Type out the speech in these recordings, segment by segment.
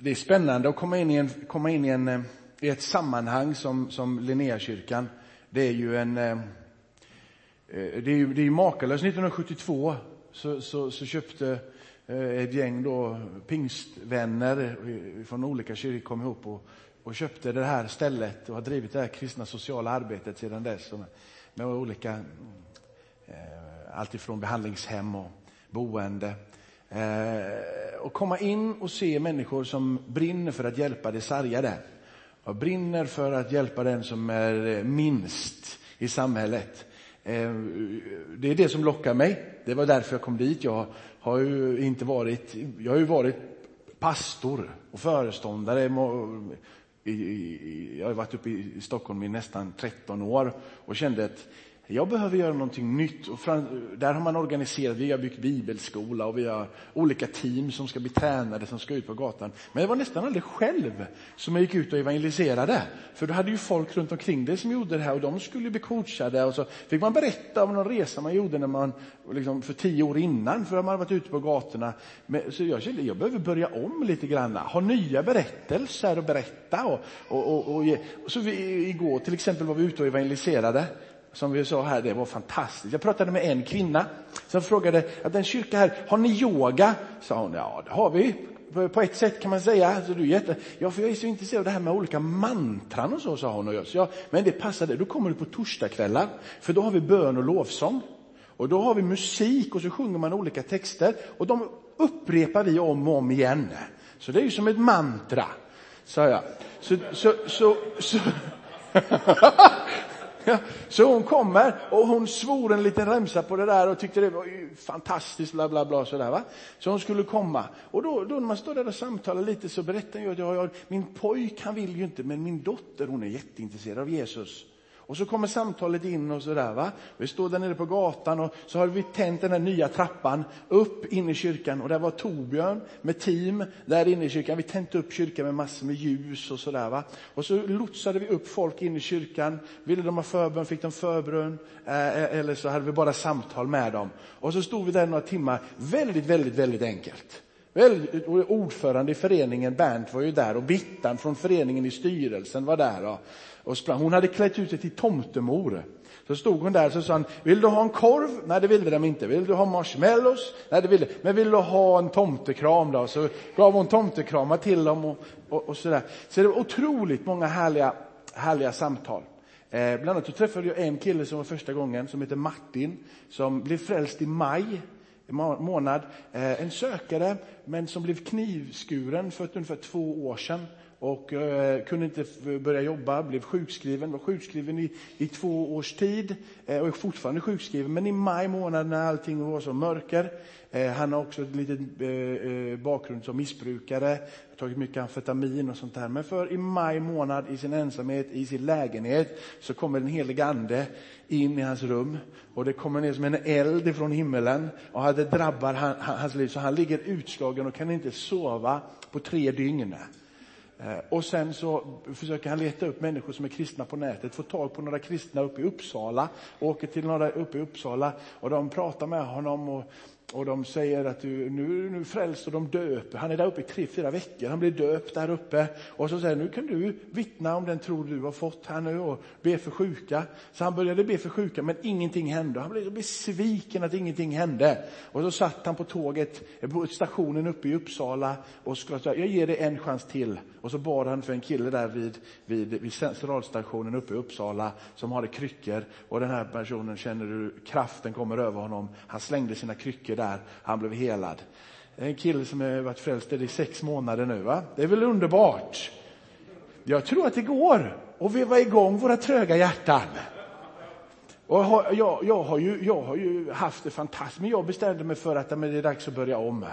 det är spännande att komma in i, en, komma in i, en, eh, i ett sammanhang som, som Linnéakyrkan. Det är ju en... Eh, eh, det är ju, det är ju makalöst. 1972 så, så, så köpte ett gäng då pingstvänner från olika kyrkor kom ihop och, och köpte det här stället och har drivit det här kristna sociala arbetet sedan dess med olika, alltifrån behandlingshem och boende. Eh, att komma in och se människor som brinner för att hjälpa de sargade. Och brinner för att hjälpa den som är eh, minst i samhället. Eh, det är det som lockar mig. Det var därför jag kom dit. Jag har ju inte varit, jag har ju varit pastor och föreståndare. Jag har varit uppe i Stockholm i nästan 13 år och kände att jag behöver göra någonting nytt. Och fram, där har man organiserat, vi har byggt bibelskola och vi har olika team som ska bli tränade som ska ut på gatan. Men jag var nästan aldrig själv som jag gick ut och evangeliserade. För då hade ju folk runt omkring dig som gjorde det här och de skulle bli coachade och så fick man berätta om någon resa man gjorde när man, liksom för tio år innan för att man hade varit ute på gatorna. Men, så jag kände, jag behöver börja om lite grann, ha nya berättelser att berätta. Och, och, och, och, så vi, igår till exempel var vi ute och evangeliserade som vi sa här, det var fantastiskt. Jag pratade med en kvinna som frågade att den kyrka här, har ni yoga? Sa hon, ja det har vi. På ett sätt kan man säga. Alltså, du jätte... Ja, för jag är så intresserad av det här med olika mantran och så, sa hon. Och jag. Så ja, men det passade, då kommer du på torsdagskvällar, för då har vi bön och lovsång. Och då har vi musik och så sjunger man olika texter och de upprepar vi om och om igen. Så det är ju som ett mantra, sa jag. Så, så, så, så... Så hon kommer och hon svor en liten remsa på det där och tyckte det var fantastiskt, bla bla bla sådär va. Så hon skulle komma. Och då, då när man står där och samtalar lite så berättar jag att jag, jag, min pojk han vill ju inte, men min dotter hon är jätteintresserad av Jesus. Och så kommer samtalet in och sådär. Va? Vi står där nere på gatan och så har vi tänt den här nya trappan upp in i kyrkan. Och där var Torbjörn med team där inne i kyrkan. Vi tände upp kyrkan med massor med ljus och sådär. Va? Och så lotsade vi upp folk in i kyrkan. Ville de ha förbön fick de förbön. Eh, eh eller så hade vi bara samtal med dem. Och så stod vi där några timmar. Väldigt, väldigt, väldigt enkelt. Ordförande i föreningen, Bernt, var ju där och Bittan från föreningen i styrelsen var där. Och, sprang. Hon hade klätt ut sig till tomtemor. Så stod hon där och sa han, vill du ha en korv? Nej, det ville de inte. Vill du ha marshmallows? Nej, det ville Men vill du ha en tomtekram då? Så gav hon tomtekramar till dem och, och, och sådär. Så det var otroligt många härliga, härliga samtal. Eh, bland annat så träffade jag en kille som var första gången, som heter Martin, som blev frälst i maj månad. Eh, en sökare, men som blev knivskuren för ungefär två år sedan och eh, kunde inte börja jobba, blev sjukskriven, var sjukskriven i, i två års tid eh, och är fortfarande sjukskriven. Men i maj månad när allting var som mörker, eh, han har också en liten eh, eh, bakgrund som missbrukare, tagit mycket amfetamin och sånt där. Men för i maj månad i sin ensamhet, i sin lägenhet, så kommer den helige ande in i hans rum och det kommer ner som en eld ifrån himmelen och det drabbar hans liv så han ligger utslagen och kan inte sova på tre dygn. Eh, och sen så försöker han leta upp människor som är kristna på nätet, får tag på några kristna uppe i Uppsala, åker till några uppe i Uppsala och de pratar med honom och och de säger att du, nu är du frälst och de döper. Han är där uppe i tre, fyra veckor. Han blir döpt där uppe. Och så säger nu kan du vittna om den tro du har fått här nu och be för sjuka. Så han började be för sjuka men ingenting hände. Han blev besviken att ingenting hände. Och så satt han på tåget, på stationen uppe i Uppsala och skulle säga, jag ger dig en chans till. Och så bad han för en kille där vid, vid, vid centralstationen uppe i Uppsala som hade kryckor. Och den här personen känner du kraften kommer över honom. Han slängde sina kryckor där, han blev helad. En kille som har varit frälst i sex månader nu. Va? Det är väl underbart? Jag tror att det går att veva igång våra tröga hjärtan. Och jag, jag, har ju, jag har ju haft det fantastiskt, men jag bestämde mig för att det är dags att börja om.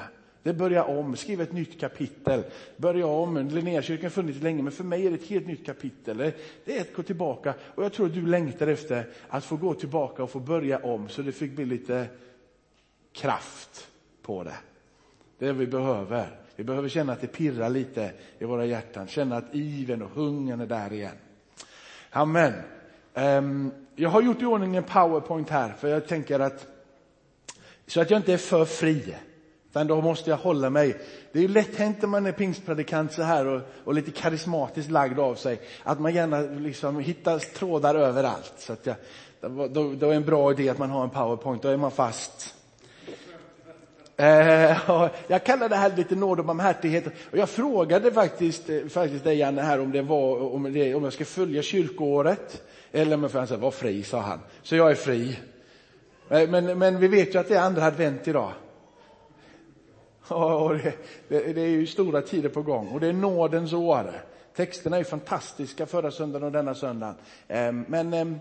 Det börjar om, skriva ett nytt kapitel, börja om. Linnéakyrkan har funnits länge, men för mig är det ett helt nytt kapitel. Det är att gå tillbaka och jag tror att du längtar efter att få gå tillbaka och få börja om så det fick bli lite kraft på det. Det vi behöver. Vi behöver känna att det pirrar lite i våra hjärtan, känna att iven och hungern är där igen. Amen. Ehm, jag har gjort i ordning en powerpoint här, för jag tänker att så att jag inte är för fri. Utan då måste jag hålla mig. Det är ju lätt hänt när man är pingstpredikant så här och, och, lite karismatiskt lagd av sig, att man gärna liksom hittar trådar överallt. Så att jag, då, då är en bra idé att man har en powerpoint, då är man fast. Eh, jag kallar det här lite nåd och barmhärtighet. Och jag frågade faktiskt, eh, faktiskt dig Janne här om det var, om, det, om jag ska följa kyrkoåret. Eller om jag får var fri, sa han. Så jag är fri. Eh, men, men vi vet ju att det är andra advent idag. Och det, det, det, är ju stora tider på gång och det är nådens år. Texterna är fantastiska förra söndagen och denna söndagen. Ehm, men ehm,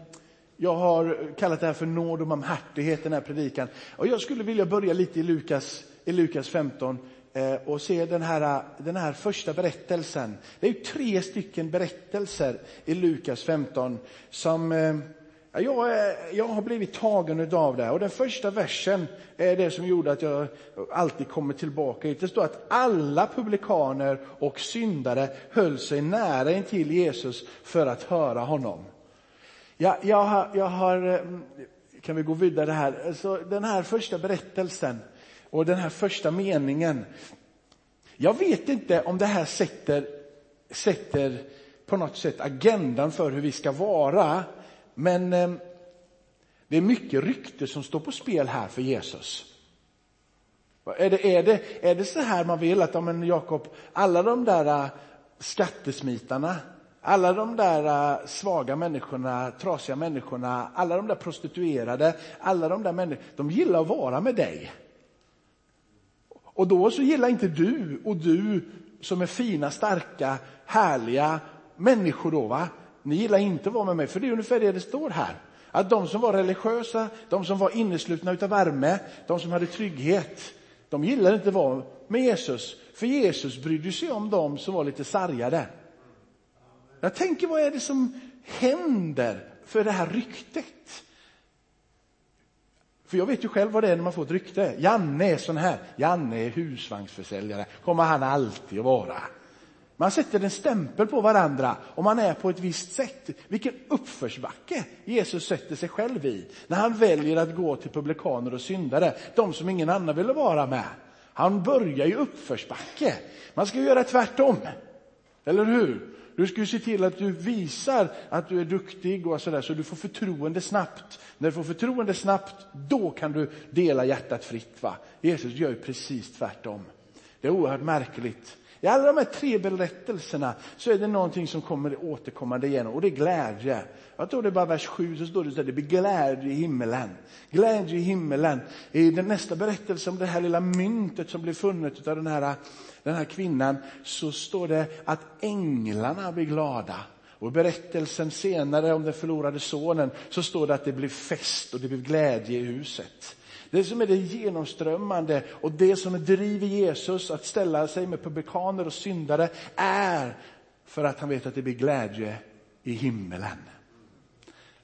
jag har kallat det här för nåd och barmhärtighet, den här predikan. Och jag skulle vilja börja lite i Lukas, i Lukas 15 eh, och se den här, den här första berättelsen. Det är ju tre stycken berättelser i Lukas 15 som eh, jag, eh, jag har blivit tagen av det och den första versen är det som gjorde att jag alltid kommer tillbaka hit. Det står att alla publikaner och syndare höll sig nära intill Jesus för att höra honom. Ja, jag, har, jag har, eh, kan vi gå vidare här? Så den här första berättelsen och den här första meningen. Jag vet inte om det här sätter, sätter på något sätt agendan för hur vi ska vara. Men eh, det är mycket rykte som står på spel här för Jesus. Är det, är det, är det så här man vill att, men Jakob, alla de där eh, skattesmitarna, alla de där äh, svaga människorna, trasiga människorna, alla de där prostituerade, alla de där människorna, de gillar att vara med dig. Och då så gillar inte du och du som är fina, starka, härliga människor då, va? Ni gillar inte att vara med mig, för det är ungefär det det står här. Att de som var religiösa, de som var inneslutna utav värme, de som hade trygghet, de gillade inte att vara med Jesus. För Jesus brydde sig om dem som var lite sargade. Jag tänker, vad är det som händer för det här ryktet? För jag vet ju själv vad det är när man får ett rykte. Janne är sån här. Janne är husvagnsförsäljare. kommer han alltid att vara. Man sätter en stämpel på varandra om man är på ett visst sätt. Vilken uppförsbacke Jesus sätter sig själv i när han väljer att gå till publikaner och syndare, de som ingen annan ville vara med. Han börjar i uppförsbacke. Man ska göra tvärtom. Eller hur? Du ska ju se till att du visar att du är duktig och sådär så du får förtroende snabbt. När du får förtroende snabbt, då kan du dela hjärtat fritt. Va? Jesus gör ju precis tvärtom. Det är oerhört märkligt. I alla de här tre berättelserna så är det någonting som kommer återkommande igen och det är glädje. Jag tror det är bara vers 7 så står det så här, det blir glädje i himmelen. Glädje i himmelen. I den nästa berättelse om det här lilla myntet som blev funnet av den här, den här kvinnan så står det att änglarna blir glada. Och i berättelsen senare om den förlorade sonen så står det att det blir fest och det blir glädje i huset. Det som är det genomströmmande och det som driver Jesus att ställa sig med publikaner och syndare är för att han vet att det blir glädje i himmelen.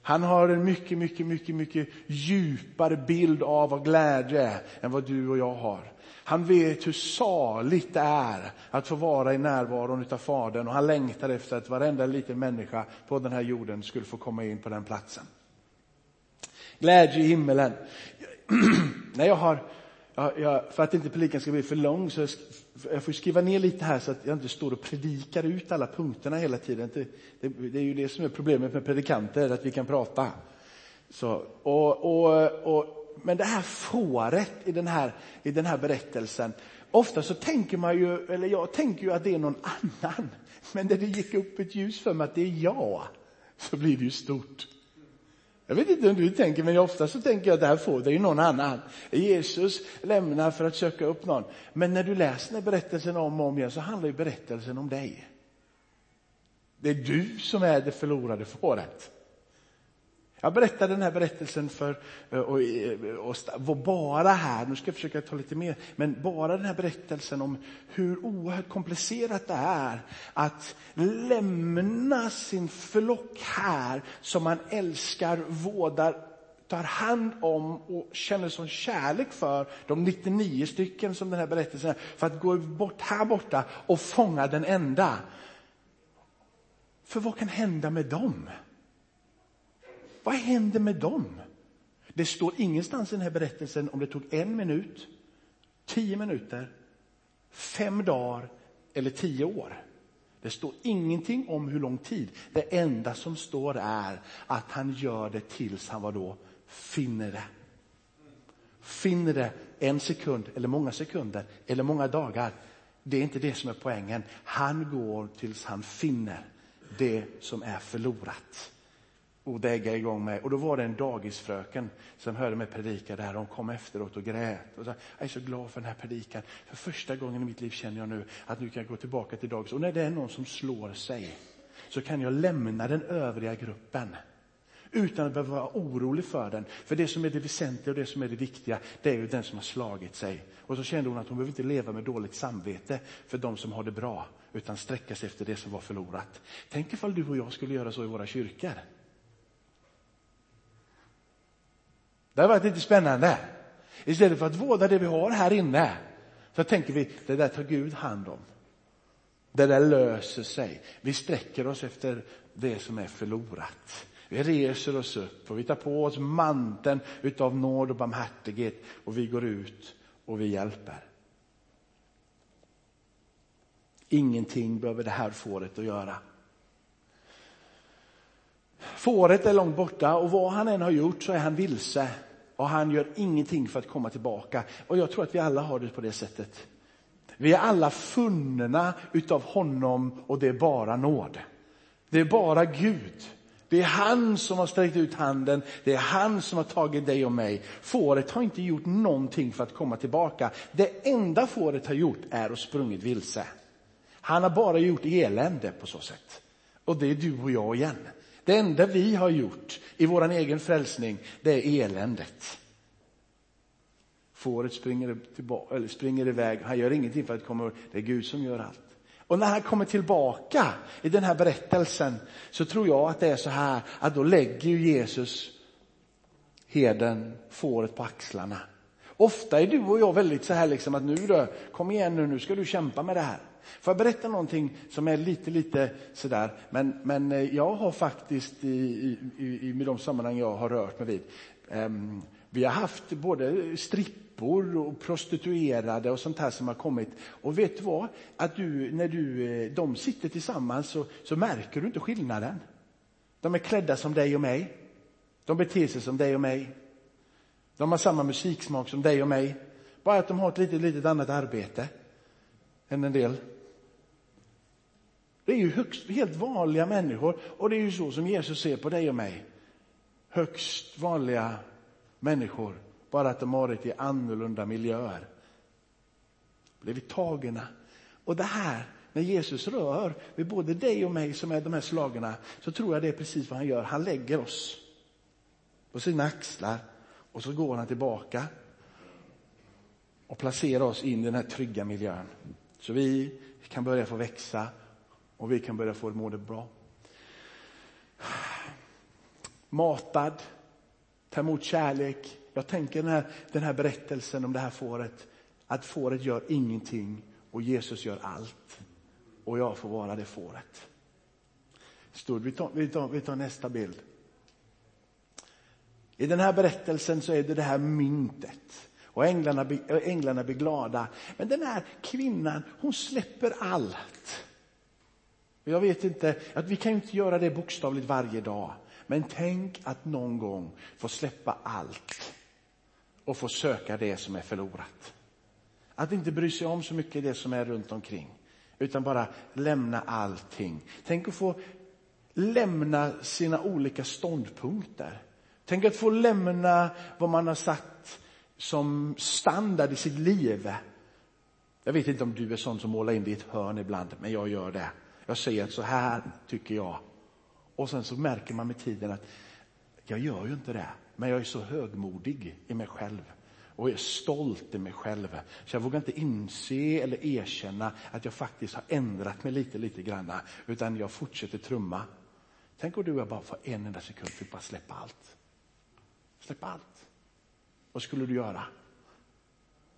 Han har en mycket, mycket, mycket, mycket djupare bild av vad glädje är än vad du och jag har. Han vet hur saligt det är att få vara i närvaron av Fadern och han längtar efter att varenda liten människa på den här jorden skulle få komma in på den platsen. Glädje i himmelen. när jag har, jag, jag, för att inte predikan ska bli för lång så jag får skriva ner lite här så att jag inte står och predikar ut alla punkterna hela tiden. Det, det, det är ju det som är problemet med predikanter, att vi kan prata. Så, och, och, och, men det här fåret i den här, i den här berättelsen, ofta så tänker man ju, eller jag tänker ju att det är någon annan. Men när det gick upp ett ljus för mig att det är jag, så blir det ju stort. Jag vet inte om du tänker, men ofta så tänker jag att det här får det är någon annan. Jesus lämnar för att söka upp någon. Men när du läser den berättelsen om och om igen så handlar ju berättelsen om dig. Det är du som är det förlorade fåret. Jag berättade den här berättelsen för, eh, och, eh, och, och, bara här, nu ska jag försöka ta lite mer, men bara den här berättelsen om hur oerhört komplicerat det är att lämna sin flock här som man älskar, vårdar, tar hand om och känner sån kärlek för, de 99 stycken som den här berättelsen är, för att gå bort här borta och fånga den enda. För vad kan hända med dem? Vad händer med dem? Det står ingenstans i den här berättelsen om det tog en minut, tio minuter, fem dagar eller tio år. Det står ingenting om hur lång tid. Det enda som står är att han gör det tills han var då finner det. Finner det en sekund eller många sekunder eller många dagar. Det är inte det som är poängen. Han går tills han finner det som är förlorat och dägga igång med. Och då var det en dagisfröken som hörde mig predika där. Hon kom efteråt och grät och sa, jag är så glad för den här predikan. För första gången i mitt liv känner jag nu att nu kan jag gå tillbaka till dagis. Och när det är någon som slår sig så kan jag lämna den övriga gruppen utan att behöva vara orolig för den. För det som är det väsentliga och det som är det viktiga, det är ju den som har slagit sig. Och så kände hon att hon behöver inte leva med dåligt samvete för de som har det bra, utan sträcka sig efter det som var förlorat. Tänk ifall du och jag skulle göra så i våra kyrkor. Det har varit lite spännande. Istället för att vårda det vi har här inne så tänker vi, det där tar Gud hand om. Det där löser sig. Vi sträcker oss efter det som är förlorat. Vi reser oss upp och vi tar på oss manteln utav nåd och barmhärtighet och vi går ut och vi hjälper. Ingenting behöver det här fåret att göra. Fåret är långt borta och vad han än har gjort så är han vilse och han gör ingenting för att komma tillbaka. Och jag tror att vi alla har det på det sättet. Vi är alla funna utav honom och det är bara nåd. Det är bara Gud. Det är han som har sträckt ut handen, det är han som har tagit dig och mig. Fåret har inte gjort någonting för att komma tillbaka. Det enda fåret har gjort är att sprungit vilse. Han har bara gjort elände på så sätt. Och det är du och jag igen. Det enda vi har gjort i vår egen frälsning, det är eländet. Fåret springer, tillbaka, eller springer iväg, han gör ingenting för att komma ihåg, Det är Gud som gör allt. Och när han kommer tillbaka i den här berättelsen så tror jag att det är så här att då lägger Jesus heden, fåret på axlarna. Ofta är du och jag väldigt så här liksom att nu då, kom igen nu, nu ska du kämpa med det här. Får jag berätta någonting som är lite, lite sådär, men, men eh, jag har faktiskt i, i, i med de sammanhang jag har rört mig vid, um, vi har haft både strippor och prostituerade och sånt här som har kommit. Och vet du vad? Att du, när du, eh, de sitter tillsammans så, så märker du inte skillnaden. De är klädda som dig och mig. De beter sig som dig och mig. De har samma musiksmak som dig och mig. Bara att de har ett litet, litet annat arbete än en del. Det är ju högst, helt vanliga människor och det är ju så som Jesus ser på dig och mig. Högst vanliga människor, bara att de har varit i annorlunda miljöer. Blivit tagna. Och det här, när Jesus rör vid både dig och mig som är de här slagarna, så tror jag det är precis vad han gör. Han lägger oss på sina axlar och så går han tillbaka och placerar oss in i den här trygga miljön. Så vi kan börja få växa och vi kan börja få må det bra. Matad, ta emot kärlek. Jag tänker den här, den här berättelsen om det här fåret, att fåret gör ingenting och Jesus gör allt. Och jag får vara det fåret. Stod, vi, tar, vi, tar, vi tar nästa bild. I den här berättelsen så är det det här myntet. Och änglarna, änglarna blir glada. Men den här kvinnan, hon släpper allt. Jag vet inte, att vi kan inte göra det bokstavligt varje dag. Men tänk att någon gång få släppa allt och få söka det som är förlorat. Att inte bry sig om så mycket det som är runt omkring, utan bara lämna allting. Tänk att få lämna sina olika ståndpunkter. Tänk att få lämna vad man har sagt, som standard i sitt liv. Jag vet inte om du är sån som målar in dig i ett hörn ibland, men jag gör det. Jag säger att så här tycker jag. Och sen så märker man med tiden att jag gör ju inte det, men jag är så högmodig i mig själv och är stolt i mig själv. Så jag vågar inte inse eller erkänna att jag faktiskt har ändrat mig lite, lite granna, utan jag fortsätter trumma. Tänk om du och jag bara för en enda sekund fick bara släppa allt. Släppa allt. Vad skulle du göra?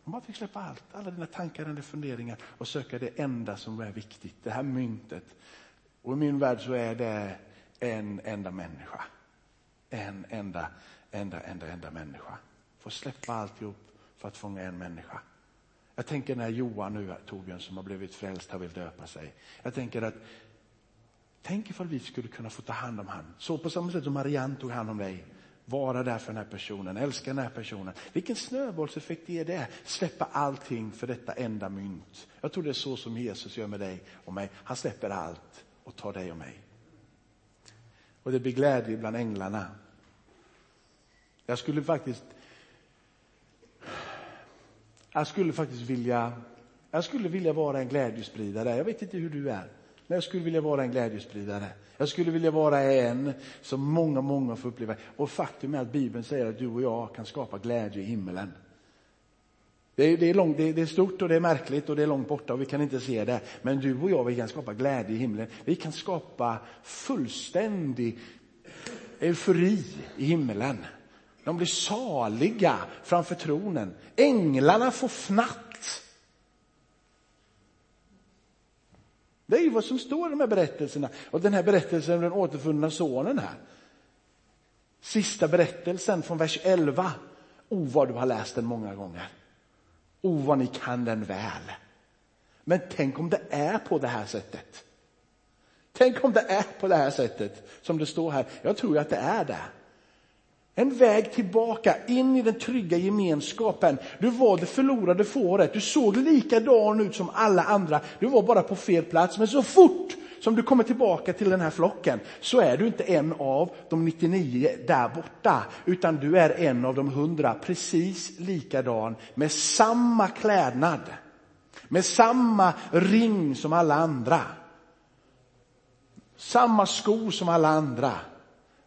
Om bara fick släppa allt, alla dina tankar och funderingar och söka det enda som är viktigt, det här myntet. Och i min värld så är det en enda människa. En enda, enda, enda, enda människa. Få släppa alltihop för att fånga en människa. Jag tänker när Johan nu, Torbjörn, som har blivit frälst, har vill döpa sig. Jag tänker att, tänk ifall vi skulle kunna få ta hand om han. Så på samma sätt som Marianne tog hand om dig. Vara där för den här personen, älska den här personen. Vilken snöbollseffekt är det? Släppa allting för detta enda mynt. Jag tror det är så som Jesus gör med dig och mig. Han släpper allt och tar dig och mig. Och det blir glädje bland änglarna. Jag skulle faktiskt jag skulle faktiskt vilja, jag skulle vilja vara en glädjespridare. Jag vet inte hur du är, men jag skulle vilja vara en glädjespridare. Jag skulle vilja vara en som många, många får uppleva. Och faktum är att Bibeln säger att du och jag kan skapa glädje i himmelen. Det är, det, är långt, det, är, stort och det är märkligt och det är långt borta och vi kan inte se det. Men du och jag, vi kan skapa glädje i himlen. Vi kan skapa fullständig eufori i himlen. De blir saliga framför tronen. Änglarna får fnatt. Det är ju vad som står i de här berättelserna. Och den här berättelsen om den återfunna sonen här. Sista berättelsen från vers 11. O oh, vad du har läst den många gånger. O oh, vad ni kan den väl. Men tänk om det är på det här sättet. Tänk om det är på det här sättet som det står här. Jag tror att det är det. En väg tillbaka in i den trygga gemenskapen. Du var det förlorade fåret. Du såg likadan ut som alla andra. Du var bara på fel plats. Men så fort som du kommer tillbaka till den här flocken så är du inte en av de 99 där borta, utan du är en av de 100, precis likadan med samma klädnad, med samma ring som alla andra. Samma skor som alla andra.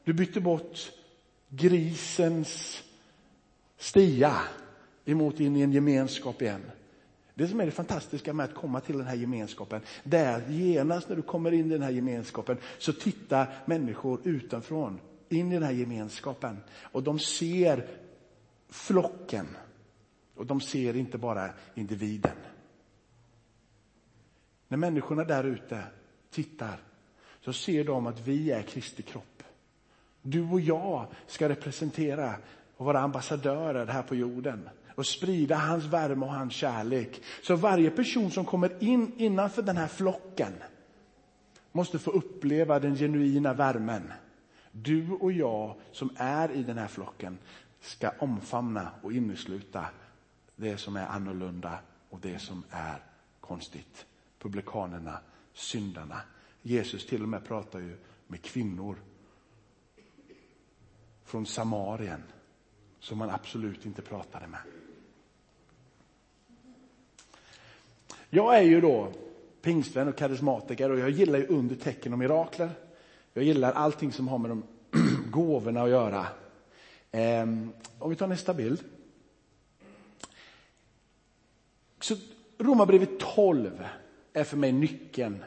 Du bytte bort grisens stia emot in i en gemenskap igen. Det som är det fantastiska med att komma till den här gemenskapen, det är att genast när du kommer in i den här gemenskapen så tittar människor utifrån in i den här gemenskapen och de ser flocken och de ser inte bara individen. När människorna där ute tittar så ser de att vi är Kristi kropp. Du och jag ska representera och vara ambassadörer här på jorden och sprida hans värme och hans kärlek. Så varje person som kommer in innanför den här flocken måste få uppleva den genuina värmen. Du och jag som är i den här flocken ska omfamna och innesluta det som är annorlunda och det som är konstigt. Publikanerna, syndarna. Jesus till och med pratar ju med kvinnor från Samarien som man absolut inte pratade med. Jag är ju då pingstvän och karismatiker och jag gillar ju under tecken och mirakler. Jag gillar allting som har med de gåvorna att göra. Ehm, om vi tar nästa bild. Så Romarbrevet 12 är för mig nyckeln.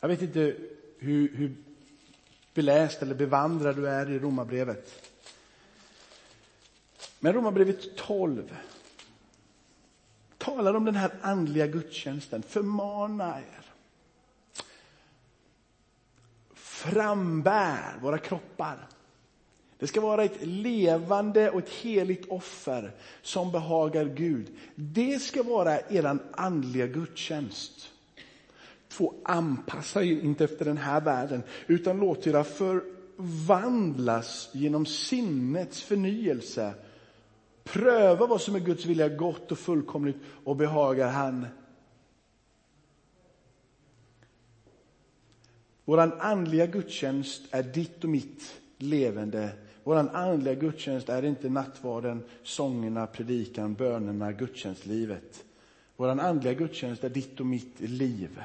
Jag vet inte hur, hur beläst eller bevandrad du är i Romarbrevet. Men Romarbrevet 12 talar om den här andliga gudstjänsten. Förmana er. Frambär våra kroppar. Det ska vara ett levande och ett heligt offer som behagar Gud. Det ska vara er andliga gudstjänst få anpassa er inte efter den här världen, utan låt er förvandlas genom sinnets förnyelse. Pröva vad som är Guds vilja gott och fullkomligt och behagar han. Vår andliga gudstjänst är ditt och mitt levande. Vår andliga gudstjänst är inte nattvarden, sångerna, predikan, bönerna, gudstjänstlivet. Vår andliga gudstjänst är ditt och mitt liv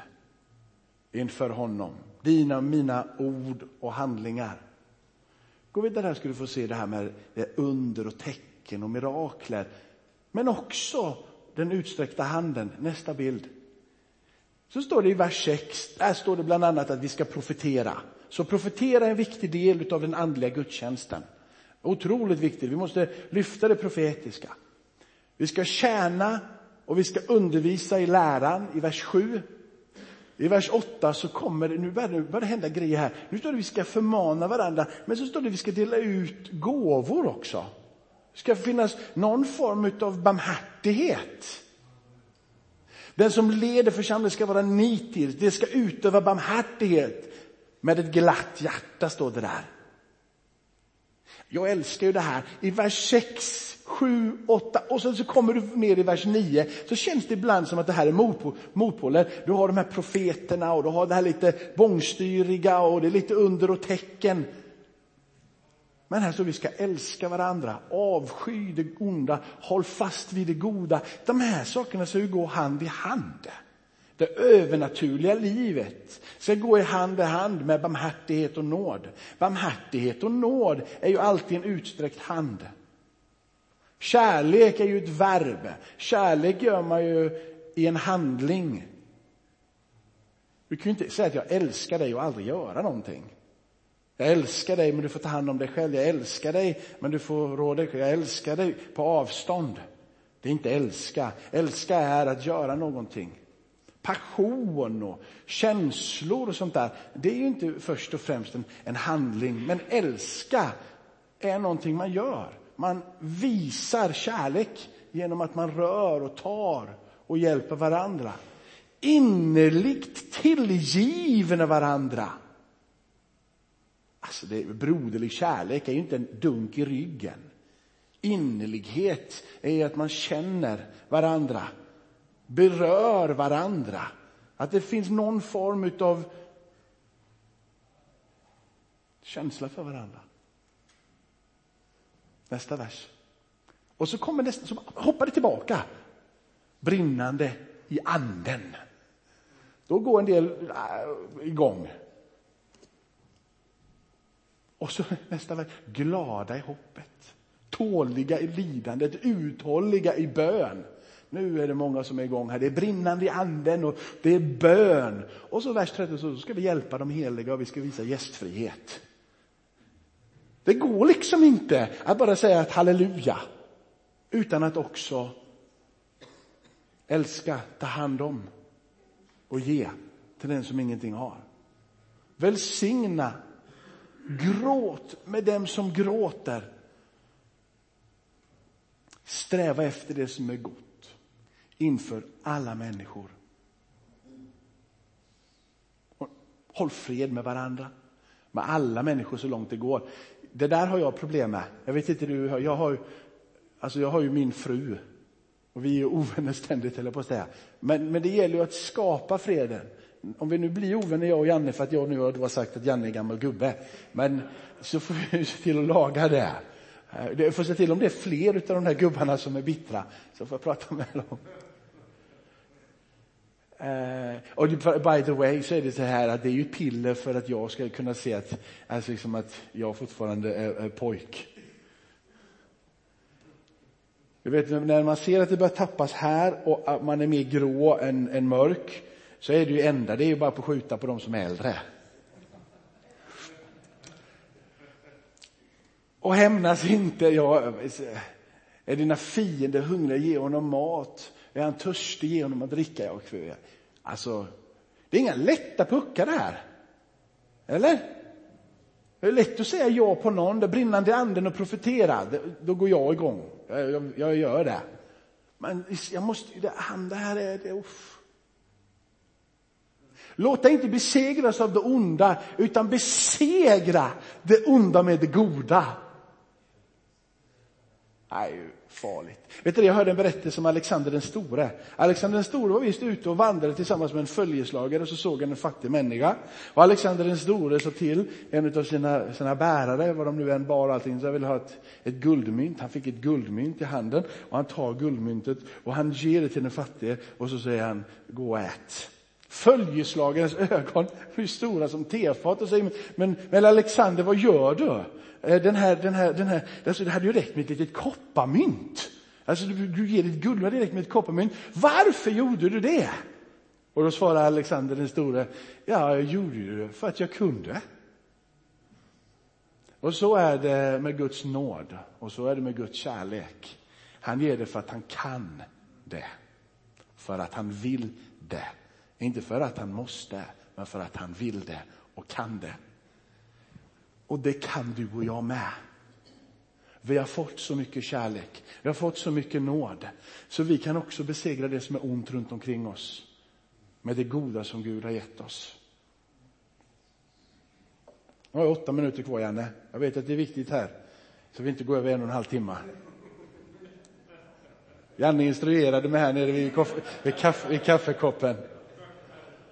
inför honom. Dina och mina ord och handlingar. Gå vidare här ska du få se det här med under och tecken och mirakler. Men också den utsträckta handen. Nästa bild. Så står det i vers 6, där står det bland annat att vi ska profetera. Så profetera är en viktig del av den andliga gudstjänsten. Otroligt viktigt, vi måste lyfta det profetiska. Vi ska tjäna och vi ska undervisa i läran i vers 7. I vers 8 så kommer det, nu börjar det hända grejer här. Nu står det att vi ska förmana varandra, men så står det att vi ska dela ut gåvor också. Det ska finnas någon form av barmhärtighet Den som leder församlingen ska vara nitisk, det ska utöva barmhärtighet med ett glatt hjärta, står det där. Jag älskar ju det här. I vers 6, 7, 8 och sen så kommer du ner i vers 9 så känns det ibland som att det här är motpoler. Du har de här profeterna och du har det här lite bångstyriga och det är lite under och tecken. Men här står vi ska älska varandra, avsky det onda, håll fast vid det goda. De här sakerna ska ju gå hand i hand. Det övernaturliga livet ska gå i hand i hand med barmhärtighet och nåd. Barmhärtighet och nåd är ju alltid en utsträckt hand. Kärlek är ju ett verb. Kärlek gör man ju i en handling. Du kan ju inte säga att jag älskar dig och aldrig göra någonting. Jag älskar dig men du får ta hand om dig själv. Jag älskar dig men du får råda dig Jag älskar dig på avstånd. Det är inte älska. Älska är att göra någonting passion och känslor och sånt där, det är ju inte först och främst en, en handling. Men älska är någonting man gör. Man visar kärlek genom att man rör och tar och hjälper varandra. Innerligt tillgivna varandra. Alltså det, broderlig kärlek är ju inte en dunk i ryggen. Innerlighet är att man känner varandra berör varandra. Att det finns någon form av känsla för varandra. Nästa vers. Och så kommer nästa, så hoppar det tillbaka. Brinnande i anden. Då går en del äh, igång. Och så nästa vers, glada i hoppet. Tåliga i lidandet, uthålliga i bön. Nu är det många som är igång här. Det är brinnande i anden och det är bön. Och så vers 30 så ska vi hjälpa de heliga och vi ska visa gästfrihet. Det går liksom inte att bara säga ett halleluja utan att också älska, ta hand om och ge till den som ingenting har. Välsigna, gråt med dem som gråter. Sträva efter det som är gott inför alla människor. Håll fred med varandra, med alla människor så långt det går. Det där har jag problem med. Jag vet inte du, jag har, alltså jag har ju min fru och vi är ovänner ständigt, eller på att säga. Men, men det gäller ju att skapa freden. Om vi nu blir ovänner, jag och Janne, för att jag nu har sagt att Janne är gammal gubbe. Men så får vi se till att laga det. Eh, jag får se till om det är fler av de här gubbarna som är bittra, så får jag prata med dem. Uh, och by the way så är det så här att det är ju piller för att jag ska kunna se att, alltså liksom att jag fortfarande är, är pojk. Du vet, när man ser att det börjar tappas här och att man är mer grå än, än mörk så är det ju enda, det är ju bara att skjuta på de som är äldre. Och hämnas inte, ja, är dina fiender hungriga, ge honom mat. Är han törstig, ge honom att dricka. Alltså, det är inga lätta puckar det här. Eller? Det är lätt att säga ja på någon, det brinnande anden och profetera, då går jag igång. Jag, jag, jag gör det. Men jag måste, det, han, det här är det, uff. Låt dig inte besegras av det onda, utan besegra det onda med det goda. Nej, farligt. Vet du, jag hörde en berättelse om Alexander den store. Alexander den store var visst ute och vandrade tillsammans med en följeslagare och så såg han en fattig människa. Och Alexander den store sa till en av sina, sina bärare, vad de nu än bar allting, så jag ville ha ett, ett guldmynt. Han fick ett guldmynt i handen och han tar guldmyntet och han ger det till den fattige och så säger han, gå och ät. Följeslagarens ögon blir stora som tefat och säger, men, men Alexander vad gör du? Eh, den här, den här, den här, alltså det hade ju räckt med ett litet kopparmynt. Alltså du, du ger ditt guld, det hade räckt med ett kopparmynt. Varför gjorde du det? Och då svarar Alexander den store, ja, jag gjorde det för att jag kunde. Och så är det med Guds nåd och så är det med Guds kärlek. Han ger det för att han kan det. För att han vill det. Inte för att han måste, men för att han vill det och kan det. Och det kan du och jag med. Vi har fått så mycket kärlek, vi har fått så mycket nåd, så vi kan också besegra det som är ont runt omkring oss med det goda som Gud har gett oss. Nu har jag åtta minuter kvar, Janne. Jag vet att det är viktigt här, så vi inte går över en och en halv timme. Janne instruerade mig här nere vid, vid, kaffe, vid kaffekoppen.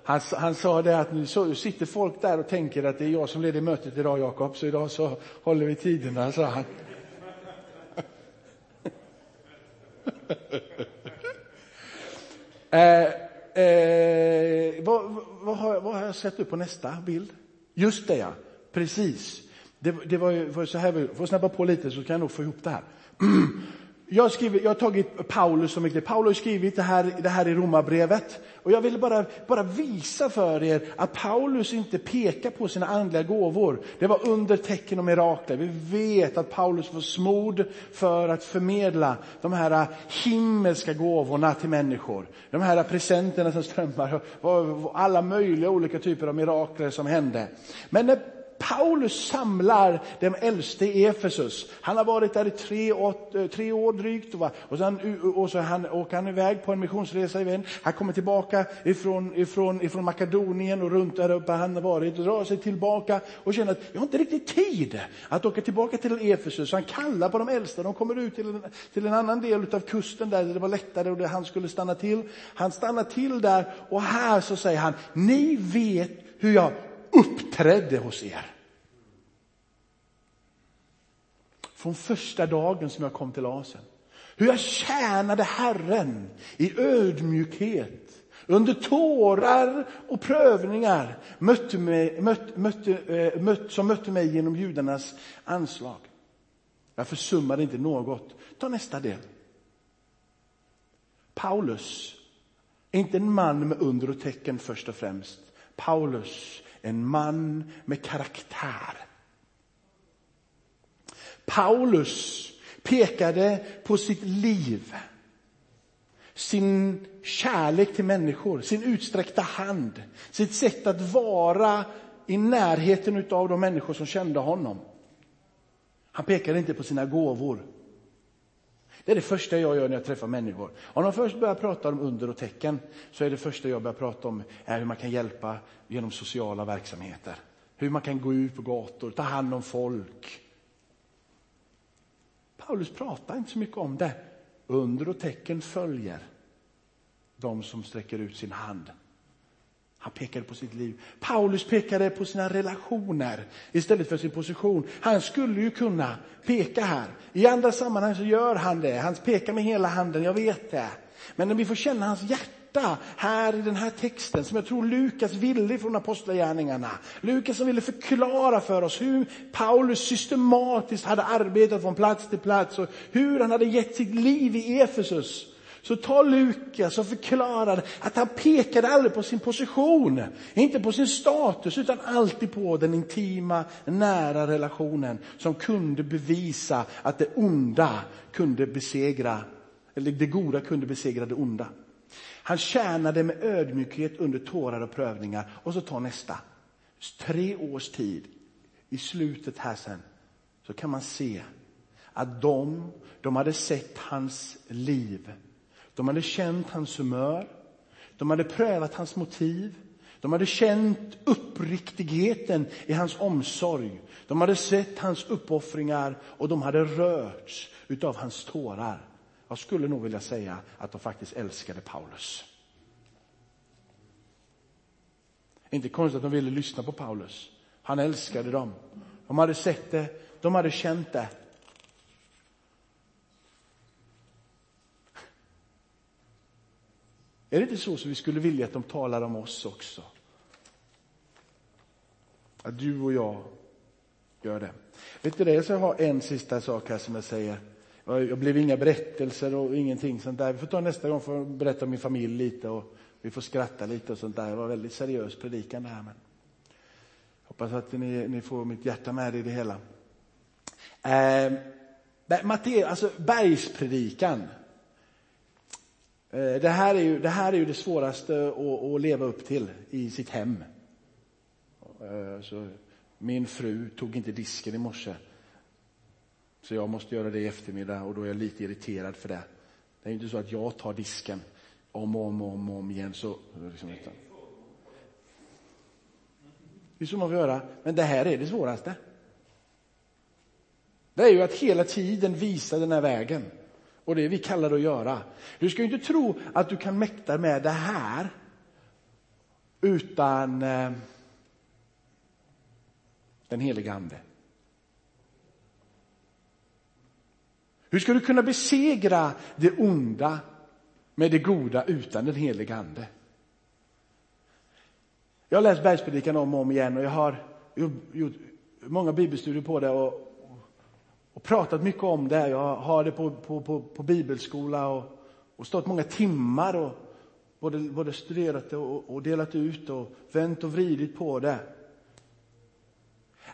Han, han, sa det att nu så, sitter folk där och tänker att det är jag som leder mötet idag, Jakob, så idag så håller vi tiderna, sa han. eh, eh, vad, vad, har, vad, har, jag sett upp på nästa bild? Just det, ja. Precis. Det, det var ju så här, får snabba på lite så kan jag nog få ihop det här. Jag, skriver, jag har tagit Paulus som exempel. Paulus har skrivit det här, det här i Romarbrevet. Och jag vill bara, bara visa för er att Paulus inte pekar på sina andliga gåvor. Det var under tecken och mirakler. Vi vet att Paulus var smord för att förmedla de här himmelska gåvorna till människor. De här presenterna som strömmar, alla möjliga olika typer av mirakler som hände. Men när Paulus samlar den äldste i Efesus. Han har varit där i tre, eh, tre år drygt och, sen, och så han, åker han iväg på en missionsresa igen. Han kommer tillbaka ifrån, ifrån, ifrån Makedonien och runt där uppe han har varit och drar sig tillbaka och känner att jag har inte riktigt tid att åka tillbaka till Efesus. Så han kallar på de äldsta. de kommer ut till en, till en annan del av kusten där det var lättare och där han skulle stanna till. Han stannar till där och här så säger han, ni vet hur jag uppträdde hos er. Från första dagen som jag kom till Asien. Hur jag tjänade Herren i ödmjukhet, under tårar och prövningar mötte mig, mötte, mötte, äh, som mötte mig genom judarnas anslag. Jag försummade inte något. Ta nästa del. Paulus är inte en man med under och tecken först och främst. Paulus en man med karaktär. Paulus pekade på sitt liv, sin kärlek till människor, sin utsträckta hand, sitt sätt att vara i närheten av de människor som kände honom. Han pekade inte på sina gåvor. Det är det första jag gör när jag träffar människor. Om de först börjar prata om under och tecken så är det första jag börjar prata om är hur man kan hjälpa genom sociala verksamheter. Hur man kan gå ut på gator, ta hand om folk. Paulus pratar inte så mycket om det. Under och tecken följer de som sträcker ut sin hand. Han pekade på sitt liv. Paulus pekade på sina relationer istället för sin position. Han skulle ju kunna peka här. I andra sammanhang så gör han det. Han pekar med hela handen, jag vet det. Men när vi får känna hans hjärta här i den här texten som jag tror Lukas ville från Apostlagärningarna. Lukas som ville förklara för oss hur Paulus systematiskt hade arbetat från plats till plats och hur han hade gett sitt liv i Efesus så tar Lukas och förklarar att han pekade aldrig på sin position, inte på sin status, utan alltid på den intima, nära relationen som kunde bevisa att det onda kunde besegra, eller det goda kunde besegra det onda. Han tjänade med ödmjukhet under tårar och prövningar. Och så tar nästa. Tre års tid, i slutet här sen, så kan man se att de, de hade sett hans liv de hade känt hans humör, de hade prövat hans motiv, de hade känt uppriktigheten i hans omsorg. De hade sett hans uppoffringar och de hade rörts utav hans tårar. Jag skulle nog vilja säga att de faktiskt älskade Paulus. Inte konstigt att de ville lyssna på Paulus. Han älskade dem. De hade sett det, de hade känt det. Är det inte så som vi skulle vilja att de talar om oss också? Att du och jag gör det. Vet du det, jag jag har en sista sak här som jag säger. Jag blev inga berättelser och ingenting sånt där. Vi får ta nästa gång för att berätta om min familj lite och vi får skratta lite och sånt där. Det var väldigt seriös predikan det här. Men hoppas att ni, ni får mitt hjärta med i det hela. Eh, Matteus, alltså bergspredikan. Eh, det här är ju det, här är ju det svåraste att, att leva upp till i sitt hem. Eh, så min fru tog inte disken i morse. Så jag måste göra det i eftermiddag och då är jag lite irriterad för det. Det är inte så att jag tar disken om och om och om, om igen. Så, liksom, utan. Det är så man får göra. Men det här är det svåraste. Det är ju att hela tiden visa den här vägen. Och det vi kallade att göra. Du ska ju inte tro att du kan mäkta med det här utan eh, den heliga Ande. Hur ska du kunna besegra det onda med det goda utan den heliga Ande? Jag har läst Bergspredikan om och om igen och jag har gjort många bibelstudier på det och, och pratat mycket om det. Jag har det på, på, på, på bibelskola och, och stått många timmar och både, både studerat det och, och delat ut och vänt och vridit på det.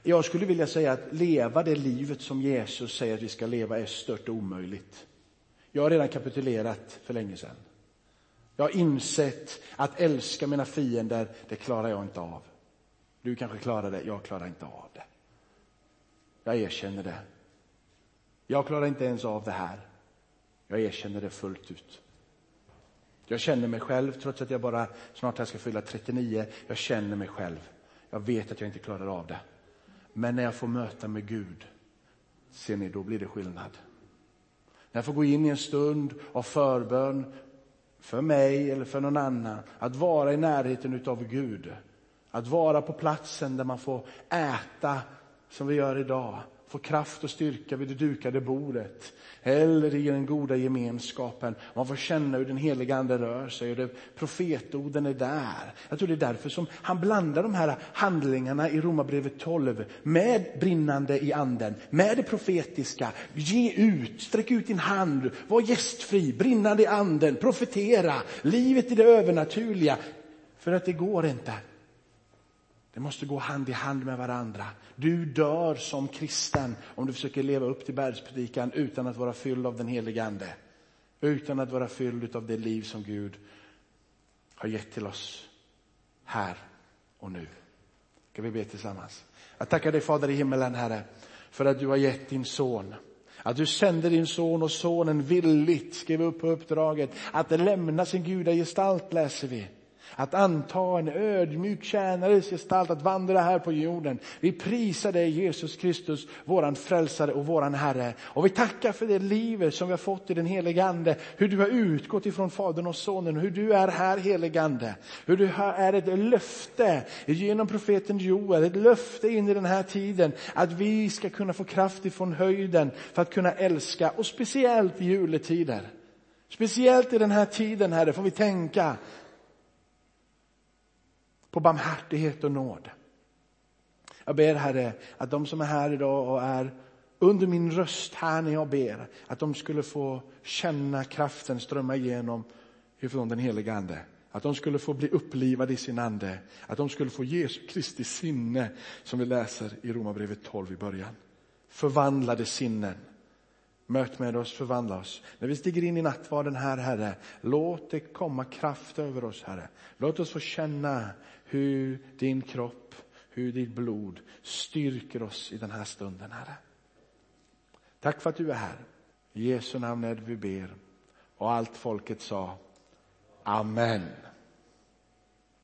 Jag skulle vilja säga att leva det livet som Jesus säger att vi ska leva är stört omöjligt. Jag har redan kapitulerat för länge sedan. Jag har insett att älska mina fiender, det klarar jag inte av. Du kanske klarar det, jag klarar inte av det. Jag erkänner det. Jag klarar inte ens av det här. Jag erkänner det fullt ut. Jag känner mig själv, trots att jag bara snart här ska fylla 39, jag känner mig själv. Jag vet att jag inte klarar av det. Men när jag får möta med Gud, ser ni, då blir det skillnad. När jag får gå in i en stund av förbön för mig eller för någon annan, att vara i närheten utav Gud. Att vara på platsen där man får äta som vi gör idag få kraft och styrka vid det dukade bordet eller i den goda gemenskapen. Man får känna hur den heliga ande rör sig och det, profetorden är där. Jag tror det är därför som han blandar de här handlingarna i Romarbrevet 12 med brinnande i anden, med det profetiska. Ge ut, sträck ut din hand, var gästfri, brinnande i anden, profetera, livet i det övernaturliga. För att det går inte. Det måste gå hand i hand med varandra. Du dör som kristen om du försöker leva upp till bergspredikan utan att vara fylld av den helige Ande. Utan att vara fylld av det liv som Gud har gett till oss här och nu. Ska vi be tillsammans? Jag tackar dig Fader i himmelen Herre för att du har gett din son. Att du sände din son och sonen villigt skrev upp på uppdraget att lämna sin gudagestalt läser vi att anta en ödmjuk tjänares gestalt, att vandra här på jorden. Vi prisar dig Jesus Kristus, våran frälsare och våran Herre. Och vi tackar för det livet som vi har fått i den helige Ande. Hur du har utgått ifrån Fadern och Sonen, hur du är här helige Ande. Hur du är ett löfte genom profeten Joel, ett löfte in i den här tiden att vi ska kunna få kraft ifrån höjden för att kunna älska och speciellt i juletider. Speciellt i den här tiden, Herre, får vi tänka på barmhärtighet och nåd. Jag ber Herre att de som är här idag och är under min röst här när jag ber, att de skulle få känna kraften strömma igenom ifrån den heliga Ande. Att de skulle få bli upplivade i sin ande. Att de skulle få Jesu Kristi sinne som vi läser i Romarbrevet 12 i början. Förvandlade sinnen. Möt med oss, förvandla oss. När vi stiger in i nattvarden här, Herre, låt det komma kraft över oss, Herre. Låt oss få känna hur din kropp, hur ditt blod styrker oss i den här stunden, Herre. Tack för att du är här. I Jesu namn är det vi ber. Och allt folket sa Amen.